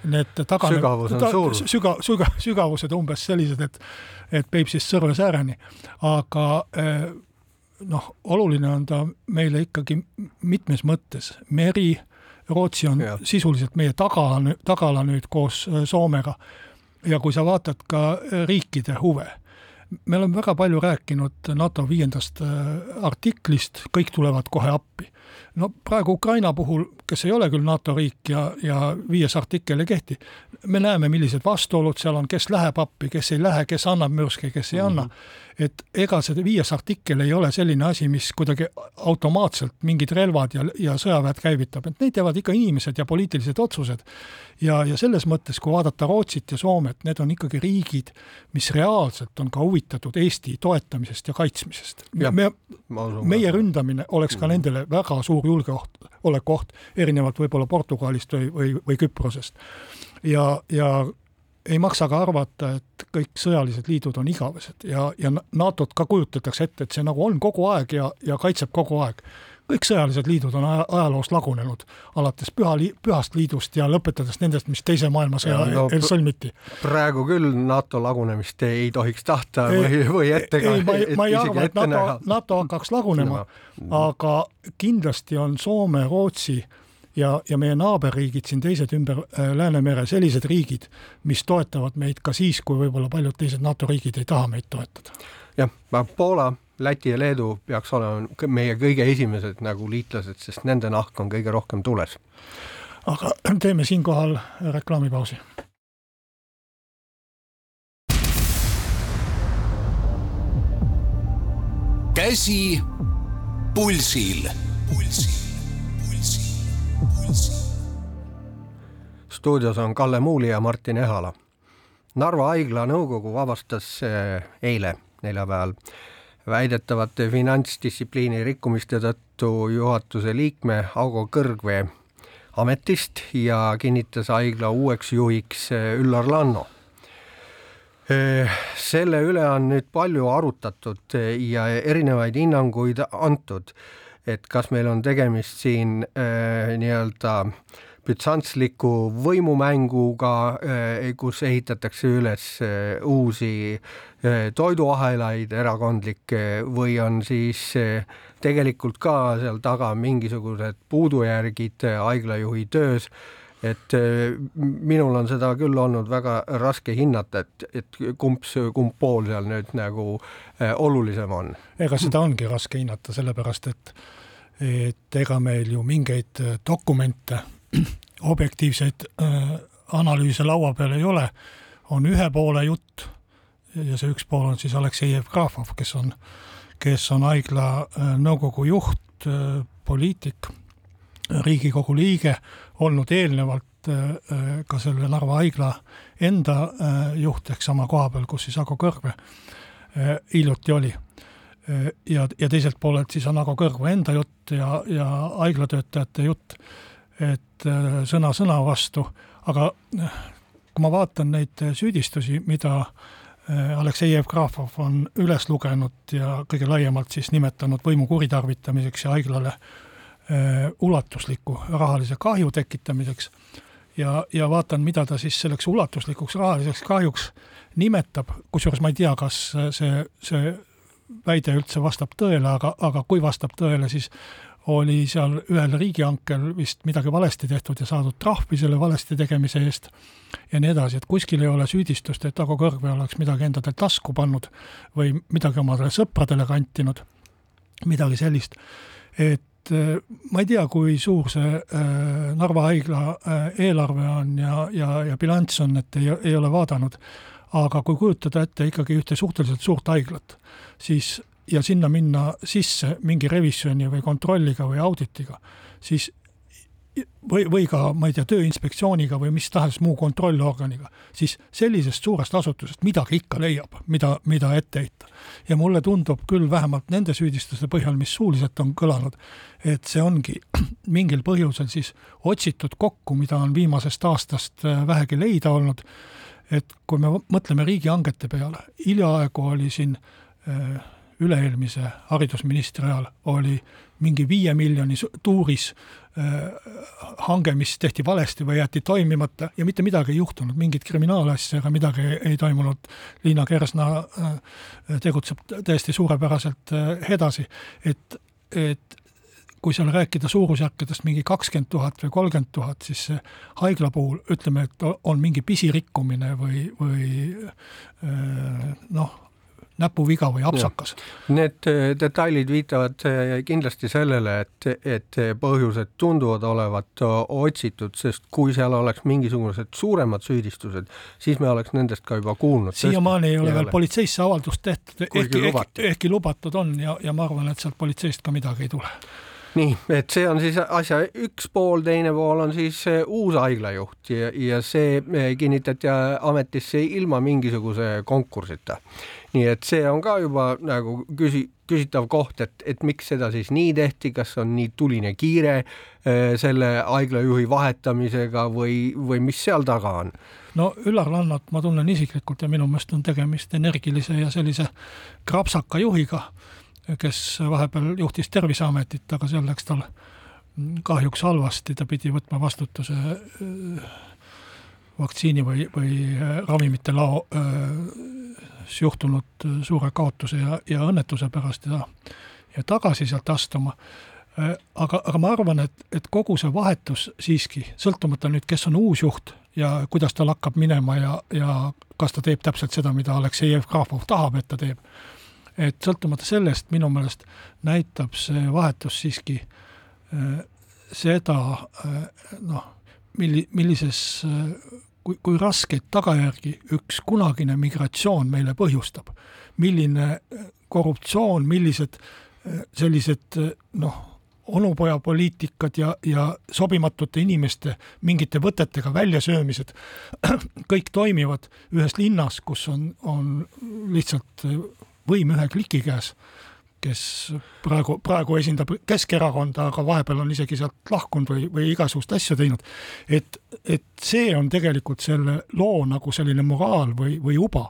need tagane-, sügavus on ta, suur. süga-, süga-, sügavused umbes sellised, et et Peipsist Sõrve sääreni, aga noh, oluline on ta meile ikkagi mitmes mõttes, meri, Rootsi on ja. sisuliselt meie tagala, tagala nüüd koos äh, Soomega. ja kui sa vaatad ka riikide huve, me oleme väga palju rääkinud NATO viiendast äh, artiklist, kõik tulevad kohe appi. no praegu Ukraina puhul, kes ei ole küll NATO riik ja, ja viies artikkel ei kehti, me näeme, millised vastuolud seal on, kes läheb appi, kes ei lähe, kes annab mürske, kes ei anna mm. -hmm et ega see viies artikkel ei ole selline asi, mis kuidagi automaatselt mingid relvad ja, ja sõjaväed käivitab, et neid teevad ikka inimesed ja poliitilised otsused. ja, ja selles mõttes, kui vaadata Rootsit ja Soomet, need on ikkagi riigid, mis reaalselt on ka huvitatud Eesti toetamisest ja kaitsmisest. me, meie ründamine oleks ka mm. nendele väga suur julgeoht, olekuoht, erinevalt võib-olla Portugalist või, või, või Küprosest. ja, ja ei maksa ka arvata, et kõik sõjalised liidud on igavesed ja, ja NATO-t ka kujutatakse ette, et see nagu on kogu aeg ja, ja kaitseb kogu aeg kõik sõjalised liidud on ajaloos lagunenud, alates püha, pühast liidust ja lõpetades nendest, mis Teise maailmasõja no, eel sõlmiti. praegu küll NATO lagunemist ei tohiks tahta ei, või, või ette ei, ma ei, ma ei arva, et NATO, NATO hakkaks lagunema, aga kindlasti on Soome, Rootsi ja, ja meie naaberriigid siin teised ümber äh, Läänemere sellised riigid, mis toetavad meid ka siis, kui võib-olla paljud teised NATO riigid ei taha meid toetada. jah, Poola Läti ja Leedu peaks olema meie kõige esimesed nagu liitlased, sest nende nahk on kõige rohkem tules. aga <clears throat> teeme siinkohal reklaamipausi. käsi pulsil. pulsil, pulsil, pulsil. Stuudios on Kalle Muuli ja Martin Ehala. Narva haigla nõukogu vabastas eh, eile, neljapäeval väidetavate finantsdistsipliini rikkumiste tõttu juhatuse liikme Augo Kõrgvee ametist ja kinnitas haigla uueks juhiks eh, Üllar Lanno. Eh, selle üle on nüüd palju arutatud ja erinevaid hinnanguid antud, et kas meil on tegemist siin nii-öelda äh, bütsantsliku võimumänguga, eh, kus ehitatakse üles eh, uusi eh, toiduahelaid erakondlikke või on siis tegelikult ka seal taga mingisugused puudujärgid haiglajuhi töös et minul on seda küll olnud väga raske hinnata, et, et kumb, kumb pool seal nüüd nagu olulisem on. ega seda ongi raske hinnata, sellepärast et et ega meil ju mingeid dokumente <clears throat> objektiivseid äh, analüüse laua peal ei ole, on ühe poole jutt ja see üks pool on siis Aleksei Jevgrafov, kes on, kes on haigla äh, nõukogu juht, äh, poliitik, riigikogu liige, olnud eelnevalt ka selle Narva haigla enda juht ehk sama koha peal, kus siis Ago Kõrve hiljuti oli ja, ja teiselt poolelt siis on Ago Kõrve enda jutt ja, ja haiglatöötajate jutt et äh, sõna sõna vastu, aga äh, kui ma vaatan neid süüdistusi, mida äh, Aleksei Jevgrafov on üles lugenud ja kõige laiemalt siis nimetanud võimu kuritarvitamiseks ja haiglale ulatusliku rahalise kahju tekitamiseks ja, ja vaatan, mida ta siis selleks ulatuslikuks rahaliseks kahjuks nimetab, kusjuures ma ei tea, kas see, see väide üldse vastab tõele, aga, aga kui vastab tõele, siis oli seal ühel riigihankel vist midagi valesti tehtud ja saadud trahvi selle valesti tegemise eest ja nii edasi, et kuskil ei ole süüdistust, et Ago Kõrve oleks midagi endale tasku pannud või midagi omadele sõpradele kantinud, midagi sellist. et äh, ma ei tea, kui suur see äh, Narva haigla äh, eelarve on ja, ja, ja bilanss on, et ei, ei ole vaadanud, aga kui kujutada ette ikkagi ühte suhteliselt suurt haiglat, siis ja sinna minna sisse mingi revisjoni või kontrolliga või auditiga, siis või, või ka, ma ei tea, Tööinspektsiooniga või mis tahes muu kontrollorganiga, siis sellisest suurest asutusest midagi ikka leiab, mida, mida ette heita. ja mulle tundub küll vähemalt nende süüdistuste põhjal, mis suuliselt on kõlanud, et see ongi <clears throat> mingil põhjusel siis otsitud kokku, mida on viimasest aastast äh, vähegi leida olnud, et kui me mõtleme riigihangete peale, hiljaaegu oli siin äh, üle-eelmise haridusministri ajal oli mingi viie miljoni tuuris äh, hange, mis tehti valesti või jäeti toimimata ja mitte midagi ei juhtunud, mingit kriminaalasja ega midagi ei, toimunud. Liina Kersna äh, tegutseb täiesti suurepäraselt edasi, et, et kui seal rääkida suurusjärkidest mingi kakskümmend tuhat või kolmkümmend tuhat, siis haigla puhul ütleme, et on mingi pisirikkumine või, või äh, noh, näpuviga või apsakas. Need äh, detailid viitavad äh, kindlasti sellele, et, et põhjused tunduvad olevat äh, otsitud, sest kui seal oleks mingisugused suuremad süüdistused, siis me oleks nendest ka juba kuulnud. siiamaani ei ole veel politseisse avaldust tehtud, ehkki, ehkki, ehkki lubatud on ja, ja ma arvan, et sealt politseist ka midagi ei tule nii, et see on siis asja üks pool, teine pool on siis uus haiglajuht ja, ja see kinnitati ametisse ilma mingisuguse konkursita. Nii et see on ka juba nagu küsi-, küsitav koht, et, et miks seda siis nii tehti, kas on nii tuline kiire äh, selle haiglajuhi vahetamisega või, või mis seal taga on? no Üllar Lannat ma tunnen isiklikult ja minu meelest on tegemist energilise ja sellise krapsaka juhiga, kes vahepeal juhtis Terviseametit, aga seal läks tal kahjuks halvasti, ta pidi võtma vastutuse äh, vaktsiini või, või äh, ravimite lao juhtunud äh, suure kaotuse ja, ja õnnetuse pärast ja, ja tagasi sealt astuma. Aga, aga ma arvan, et, et kogu see vahetus siiski, sõltumata nüüd, kes on uus juht ja kuidas tal hakkab minema ja, ja kas ta teeb täpselt seda, mida Aleksei Jevgrafov tahab, et ta teeb. Et sõltumata sellest, minu meelest näitab see vahetus siiski äh, seda noh, milli-, millises kui, kui raskeid tagajärgi üks kunagine migratsioon meile põhjustab. milline äh, korruptsioon, millised äh, sellised äh, noh, onupojapoliitikad ja, ja sobimatute inimeste mingite võtetega väljasöömised, <clears throat> kõik toimivad ühes linnas, kus on, on lihtsalt võim ühe kliki käes kes praegu, praegu esindab Keskerakonda, aga vahepeal on isegi sealt lahkunud või, või igasugust asja teinud. et, et see on tegelikult selle loo nagu selline moraal või, või uba,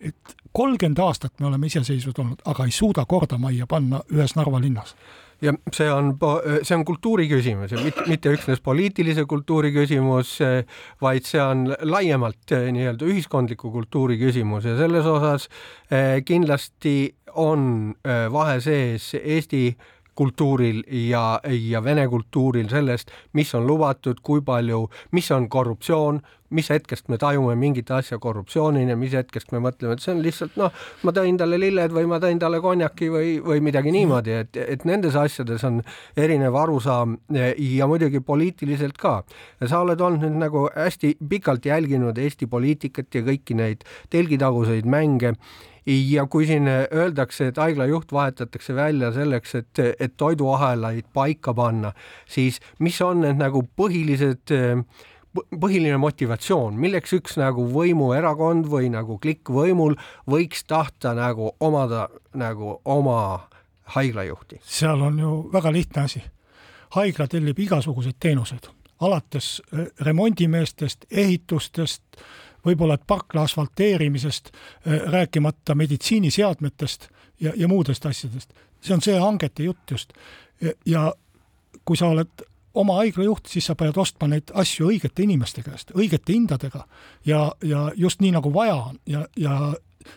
et kolmkümmend aastat me oleme iseseisvad olnud, aga ei suuda korda majja panna ühes Narva linnas ja see on, see on kultuuri küsimus ja mitte, mitte üksnes poliitilise kultuuri küsimus, vaid see on laiemalt eh, nii-öelda ühiskondliku kultuuri küsimus ja selles osas eh, kindlasti on äh, vahe sees Eesti kultuuril ja, ja vene kultuuril sellest, mis on lubatud, kui palju, mis on korruptsioon, mis hetkest me tajume mingit asja korruptsioonina, mis hetkest me mõtleme, et see on lihtsalt noh, ma tõin talle lilled või ma tõin talle konjaki või, või midagi niimoodi, et, et nendes asjades on erinev arusaam ja muidugi poliitiliselt ka. sa oled olnud nüüd nagu hästi pikalt jälginud Eesti poliitikat ja kõiki neid telgitaguseid mänge ja kui siin öeldakse, et haigla juht vahetatakse välja selleks, et, et toiduahelaid paika panna, siis mis on need nagu põhilised põhiline motivatsioon, milleks üks nagu võimuerakond või nagu klikk võimul võiks tahta nagu omada nagu oma haiglajuhti? seal on ju väga lihtne asi. haigla tellib igasuguseid teenuseid, alates eh, remondimeestest, ehitustest, võib-olla et parkla asfalteerimisest, äh, rääkimata meditsiiniseadmetest ja, ja muudest asjadest. see on see hangete jutt just. ja kui sa oled oma haigla juht, siis sa pead ostma neid asju õigete inimeste käest, õigete hindadega ja, ja just nii, nagu vaja on ja, ja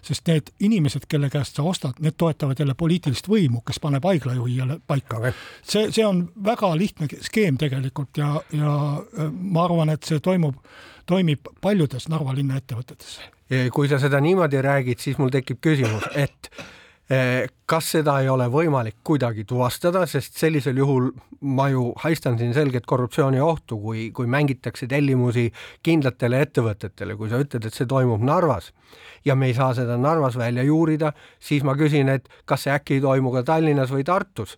sest need inimesed, kelle käest sa ostad, need toetavad jälle poliitilist võimu, kes paneb haiglajuhi jälle paika okay.. see, see on väga lihtne skeem tegelikult ja, ja äh, ma arvan, et see toimub toimib paljudes Narva linna ettevõtetes. kui sa seda niimoodi räägid, siis mul tekib küsimus, et eh, kas seda ei ole võimalik kuidagi tuvastada, sest sellisel juhul ma ju haistan siin selget korruptsiooniohtu, kui, kui mängitakse tellimusi kindlatele ettevõtetele, kui sa ütled, et see toimub Narvas ja me ei saa seda Narvas välja juurida, siis ma küsin, et kas see äkki ei toimu ka Tallinnas või Tartus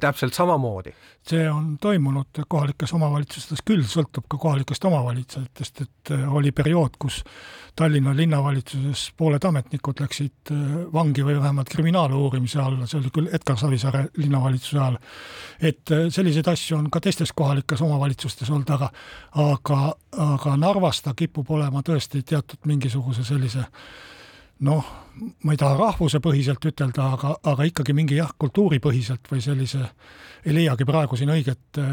täpselt samamoodi. see on toimunud kohalikes omavalitsustes küll, sõltub ka kohalikest omavalitsejatest, et äh, oli periood, kus Tallinna linnavalitsuses pooled ametnikud läksid äh, vangi või vähemalt kriminaaluurimise alla, see oli küll Edgar Savisaare linnavalitsuse ajal. et selliseid asju on ka teistes kohalikes omavalitsustes olnud, aga aga, aga Narvas ta kipub olema tõesti teatud mingisuguse sellise noh, ma ei taha rahvusepõhiselt ütelda, aga, aga ikkagi mingi jah, kultuuripõhiselt või sellise, ei leiagi praegu siin õiget äh,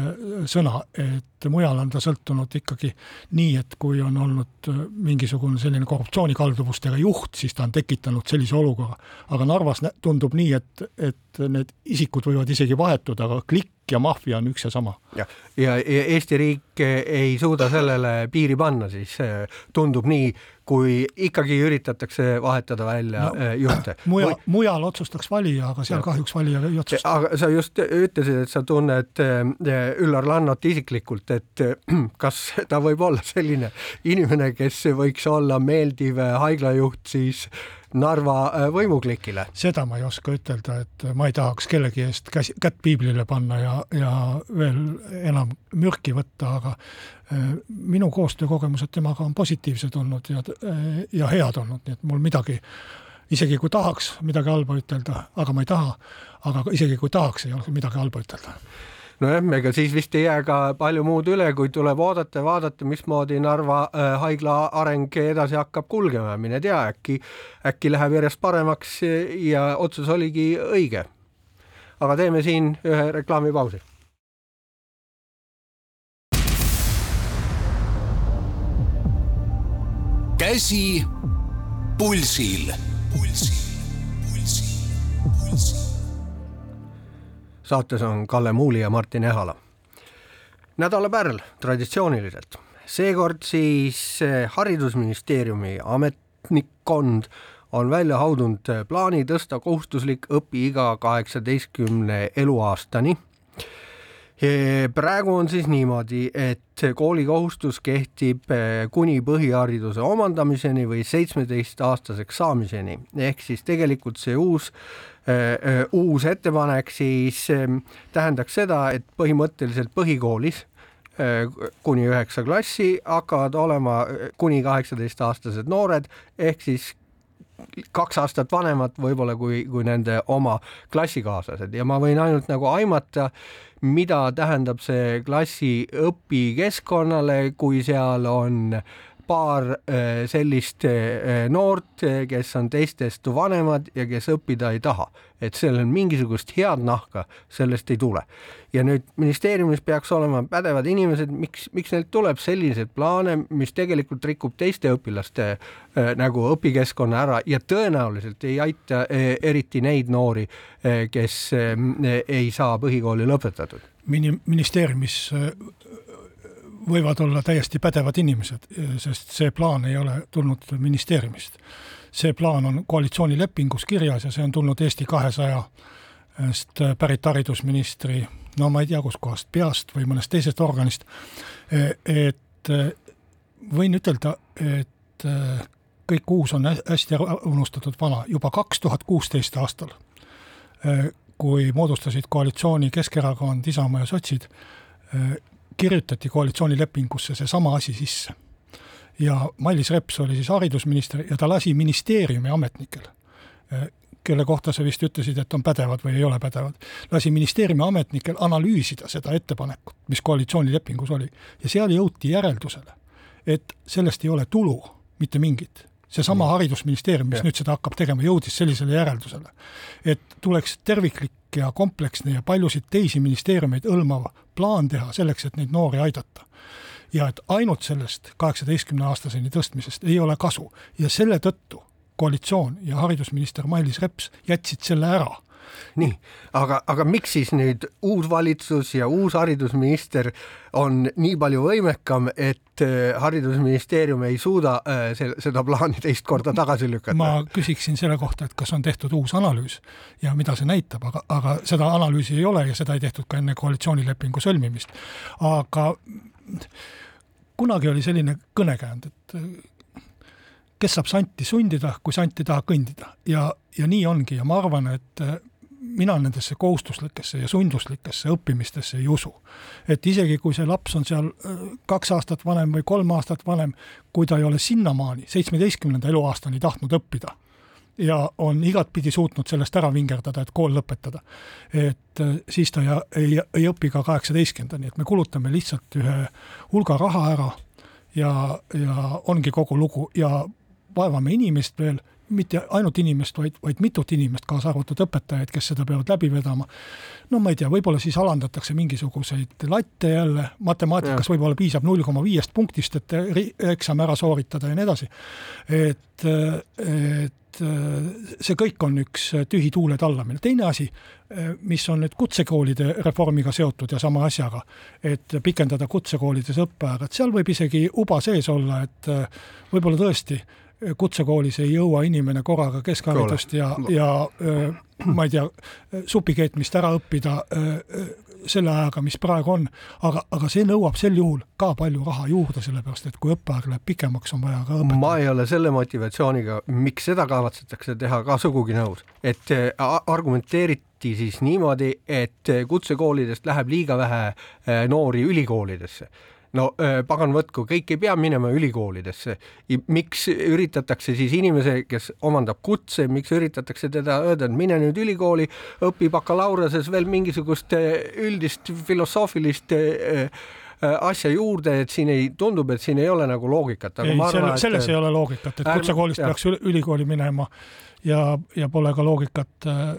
sõna, et mujal on ta sõltunud ikkagi nii, et kui on olnud äh, mingisugune selline korruptsioonikalduvustega juht, siis ta on tekitanud sellise olukorra. aga Narvas tundub nii, et, et need isikud võivad isegi vahetuda, aga klikk ja maffia on üks ja sama. ja, ja, Eesti riik ei suuda sellele piiri panna, siis tundub nii, kui ikkagi üritatakse vahetada välja no, äh, juhte. <clears throat> mujal Või..., mujal otsustaks valija, aga seal ja. kahjuks valija ei otsusta. aga sa just ütlesid, et sa tunned äh, Üllar Lannot isiklikult, et <clears throat> kas ta võib olla selline inimene, kes võiks olla meeldiv haiglajuht siis Narva võimuklikile? seda ma ei oska ütelda, et ma ei tahaks kellegi eest käsi, kätt piiblile panna ja, ja veel enam mürki võtta, aga minu koostöökogemused temaga on positiivsed olnud ja, äh, ja head olnud, nii et mul midagi isegi kui tahaks midagi halba ütelda, aga ma ei taha, aga isegi kui tahaks, ei ole midagi halba ütelda nojah, ega siis vist ei jää ka palju muud üle, kui tuleb oodata ja vaadata, mismoodi Narva äh, haigla areng edasi hakkab kulgema, mine tea, äkki, äkki läheb järjest paremaks ja otsus oligi õige. aga teeme siin ühe reklaamipausi. Käsi pulsil. pulsil, pulsil, pulsil. Saates on Kalle Muuli ja Martin Ehala. nädala pärl traditsiooniliselt, seekord siis eh, Haridusministeeriumi ametnikkond on välja haudunud plaani tõsta kohustuslik õpiiga kaheksateistkümne eluaastani praegu on siis niimoodi, et koolikohustus kehtib eh, kuni põhihariduse omandamiseni või seitsmeteistaastaseks saamiseni, ehk siis tegelikult see uus uus ettepanek siis tähendaks seda, et põhimõtteliselt põhikoolis kuni üheksa klassi hakkavad olema kuni kaheksateistaastased noored ehk siis kaks aastat vanemad võib-olla kui, kui nende oma klassikaaslased. Ja ma võin ainult nagu aimata, mida tähendab see klassi õpikeskkonnale, kui seal on paar äh, sellist äh, noort, äh, kes on teistest vanemad ja kes õppida ei taha, et sellel mingisugust head nahka sellest ei tule. ja nüüd ministeeriumis peaks olema pädevad inimesed, miks, miks neilt tuleb selliseid plaane, mis tegelikult rikub teiste õpilaste nagu õpikeskkonna ära ja tõenäoliselt ei aita eriti neid noori, kes ei saa põhikooli lõpetatud. Mini-, ministeeriumis võivad olla täiesti pädevad inimesed, sest see plaan ei ole tulnud ministeeriumist. see plaan on koalitsioonilepingus kirjas ja see on tulnud Eesti kahesajast pärit haridusministri, no ma ei tea, kuskohast, peast või mõnest teisest organist, et võin ütelda, et kõik uus on hästi unustatud vana, juba kaks tuhat kuusteist aastal, kui moodustasid koalitsiooni Keskerakond, Isamaa ja sotsid, kirjutati koalitsioonilepingusse seesama asi sisse. ja Mailis Reps oli siis haridusminister ja ta lasi ministeeriumi ametnikel, eh, kelle kohta sa vist ütlesid, et on pädevad või ei ole pädevad, lasi ministeeriumi ametnikel analüüsida seda ettepanekut, mis koalitsioonilepingus oli. ja seal jõuti järeldusele, et sellest ei ole tulu mitte mingit seesama Haridusministeerium, mis ja. nüüd seda hakkab tegema, jõudis sellisele järeldusele, et tuleks terviklik ja kompleksne ja paljusid teisi ministeeriumeid hõlmav plaan teha selleks, et neid noori aidata. ja et ainult sellest kaheksateistkümne aastaseni tõstmisest ei ole kasu ja selle tõttu koalitsioon ja haridusminister Mailis Reps jätsid selle ära nii, aga, aga miks siis nüüd uus valitsus ja uus haridusminister on nii palju võimekam, et äh, haridusministeerium ei suuda äh, seda plaani teist korda tagasi lükata? ma küsiksin selle kohta, et kas on tehtud uus analüüs ja mida see näitab, aga, aga seda analüüsi ei ole ja seda ei tehtud ka enne koalitsioonilepingu sõlmimist. aga kunagi oli selline kõnekäänd, et kes saab santi sundida, kui sant ei taha kõndida ja, ja nii ongi ja ma arvan, et mina nendesse kohustuslikesse ja sunduslikesse õppimistesse ei usu. et isegi, kui see laps on seal äh, kaks aastat vanem või kolm aastat vanem, kui ta ei ole sinnamaani, seitsmeteistkümnenda eluaastani tahtnud õppida ja on igatpidi suutnud sellest ära vingerdada, et kool lõpetada, et äh, siis ta ei, ei, ei õpi ka kaheksateistkümnendani, et me kulutame lihtsalt ühe hulga raha ära ja, ja ongi kogu lugu ja vaevame inimest veel mitte ainult inimest, vaid, vaid mitut inimest, kaasa arvatud õpetajaid, kes seda peavad läbi vedama. no ma ei tea, võib-olla siis alandatakse mingisuguseid latte jälle, matemaatikas võib-olla piisab null koma viiest punktist, et eksam ära sooritada ja nii edasi. et, et see kõik on üks tühi tuule tallamine. teine asi, mis on nüüd kutsekoolide reformiga seotud ja sama asjaga, et pikendada kutsekoolides õppeaega, et seal võib isegi uba sees olla, et võib-olla tõesti kutsekoolis ei jõua inimene korraga keskharidust ja, ja ma ei tea, supi keetmist ära õppida selle ajaga, mis praegu on, aga, aga see nõuab sel juhul ka palju raha juurde, sellepärast et kui õppeaeg läheb pikemaks, on vaja ka õpetada. ma ei ole selle motivatsiooniga, miks seda kavatsetakse teha, ka sugugi nõus, et argumenteeriti siis niimoodi, et kutsekoolidest läheb liiga vähe noori ülikoolidesse no pagan võtku, kõik ei pea minema ülikoolidesse. miks üritatakse siis inimese, kes omandab kutse, miks üritatakse teda öelda, et mine nüüd ülikooli, õpi bakalaureuse veel mingisugust üldist filosoofilist asja juurde, et siin ei, tundub, et siin ei ole nagu loogikat. ei, selle, selles ei ole loogikat, et kutsekoolist peaks ülikooli minema ja, ja pole ka loogikat äh,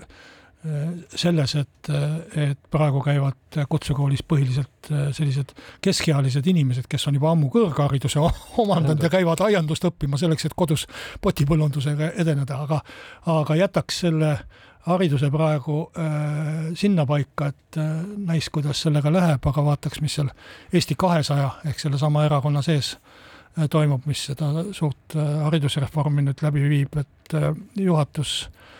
selles, et, et praegu käivad kutsekoolis põhiliselt äh, sellised keskealised inimesed, kes on juba ammu kõrghariduse <laughs> omandanud ja käivad aiandust õppima selleks, et kodus potipõllundusega edeneda, aga, aga jätaks selle hariduse praegu äh, sinnapaika, et äh, näis, kuidas sellega läheb, aga vaataks, mis seal Eesti kahesaja ehk sellesama erakonna sees äh, toimub, mis seda suurt äh, haridusreformi nüüd läbi viib, et äh, juhatus äh, Äh,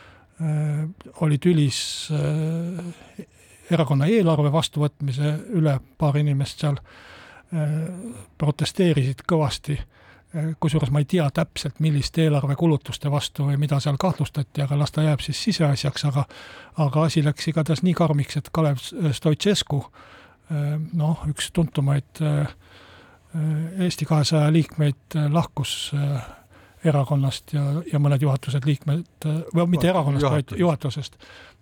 oli tülis äh, erakonna eelarve vastuvõtmise üle, paar inimest seal äh, protesteerisid kõvasti, kusjuures ma ei tea täpselt, milliste eelarvekulutuste vastu või mida seal kahtlustati, aga las ta jääb siis siseasjaks, aga aga asi läks igatahes nii karmiks, et Kalev Stoicescu, noh, üks tuntumaid Eesti kahesaja liikmeid lahkus erakonnast ja, ja mõned juhatused liikmed, või mitte erakonnast, vaid juhatusest.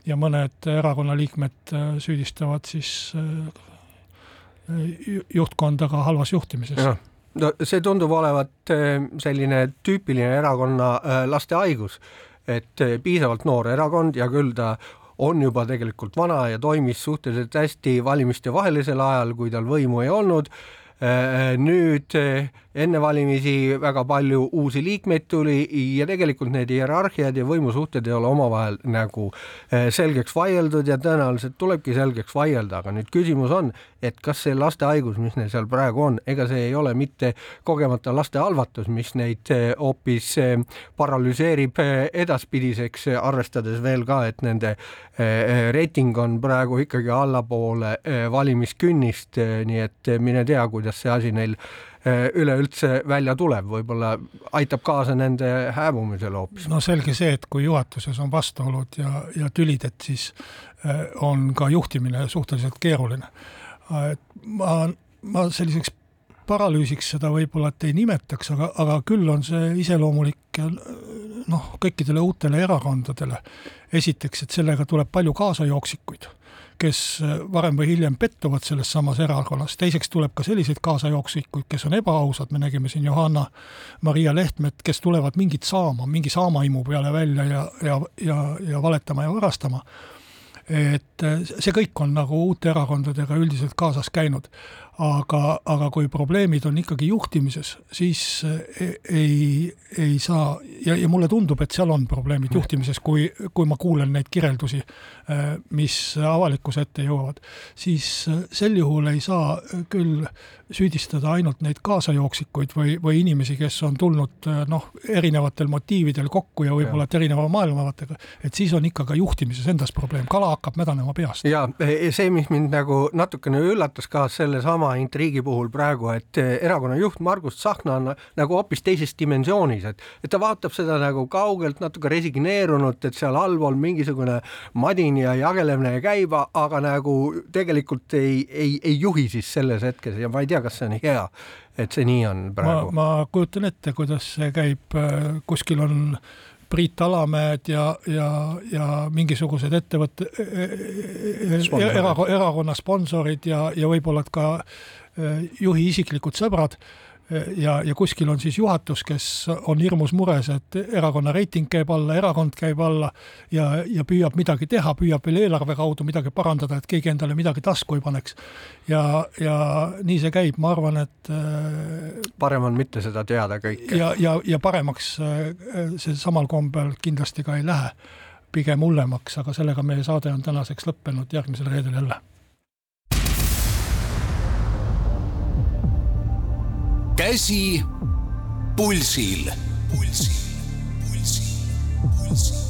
ja mõned erakonna liikmed äh, süüdistavad siis äh, juhtkonda ka halvas juhtimises. no see tundub olevat äh, selline tüüpiline erakonna laste haigus, et piisavalt noor erakond ja küll ta on juba tegelikult vana ja toimis suhteliselt hästi valimiste vahelisel ajal, kui tal võimu ei olnud nüüd enne valimisi väga palju uusi liikmeid tuli ja tegelikult need hierarhiad ja võimusuhted ei ole omavahel nagu eh, selgeks vaieldud ja tõenäoliselt tulebki selgeks vaielda, aga nüüd küsimus on, et kas see laste haigus, mis neil seal praegu on, ega see ei ole mitte kogemata laste halvatus, mis neid eh, hoopis eh, paralüseerib edaspidiseks, arvestades veel ka, et nende reiting on praegu ikkagi allapoole valimiskünnist, nii et mine tea, kuidas see asi neil üleüldse välja tuleb, võib-olla aitab kaasa nende hääbumisele hoopis. no selge see, et kui juhatuses on vastuolud ja, ja tülid, et siis äh, on ka juhtimine suhteliselt keeruline. Et ma, ma selliseks paralüüsiks seda võib-olla et ei nimetaks, aga, aga küll on see iseloomulik noh, kõikidele uutele erakondadele. esiteks, et sellega tuleb palju kaasajooksikuid kes äh, varem või hiljem pettuvad selles samas erakonnas, teiseks tuleb ka selliseid kaasajooksikuid, kes on ebaausad, me nägime siin Johanna-Maria Lehtmet, kes tulevad mingit saama, mingi saamaimu peale välja ja, ja, ja, ja valetama ja varastama. et äh, see kõik on nagu uute erakondadega üldiselt kaasas käinud aga, aga kui probleemid on ikkagi juhtimises, siis eh, ei, ei saa ja, ja mulle tundub, et seal on probleemid juhtimises, kui, kui ma kuulen neid kirjeldusi, eh, mis avalikkuse ette jõuavad, siis eh, sel juhul ei saa küll süüdistada ainult neid kaasajooksikuid või, või inimesi, kes on tulnud noh, erinevatel motiividel kokku ja võib-olla et erineva maailmavaatega, et siis on ikka ka juhtimises endas probleem, kala hakkab mädanema peast. ja see, mis mind nagu natukene üllatas ka sellesama sama intriigi puhul praegu, et eh, erakonna juht Margus Tsahkna on nagu hoopis teises dimensioonis, et, et ta vaatab seda nagu kaugelt, natuke resigneerunult, et seal allpool mingisugune madin ja jagelemine käib, aga nagu tegelikult ei, ei, ei juhi siis selles hetkes ja ma ei tea, kas see on hea, et see nii on praegu. ma kujutan ette, kuidas see käib, kuskil on Priit Alamäed ja, ja, ja mingisugused ettevõtte, e, e, e, erakonna sponsorid ja, ja võib-olla ka juhi isiklikud sõbrad ja, ja kuskil on siis juhatus, kes on hirmus mures, et erakonna reiting käib alla, erakond käib alla ja, ja püüab midagi teha, püüab veel eelarve kaudu midagi parandada, et keegi endale midagi tasku ei paneks. ja, ja nii see käib, ma arvan, et äh, parem on mitte seda teada kõike. ja, ja, ja paremaks äh, see samal kombel kindlasti ka ei lähe, pigem hullemaks, aga sellega meie saade on tänaseks lõppenud, järgmisel reedel jälle käsi pulsil. pulsil, pulsil, pulsil, pulsil.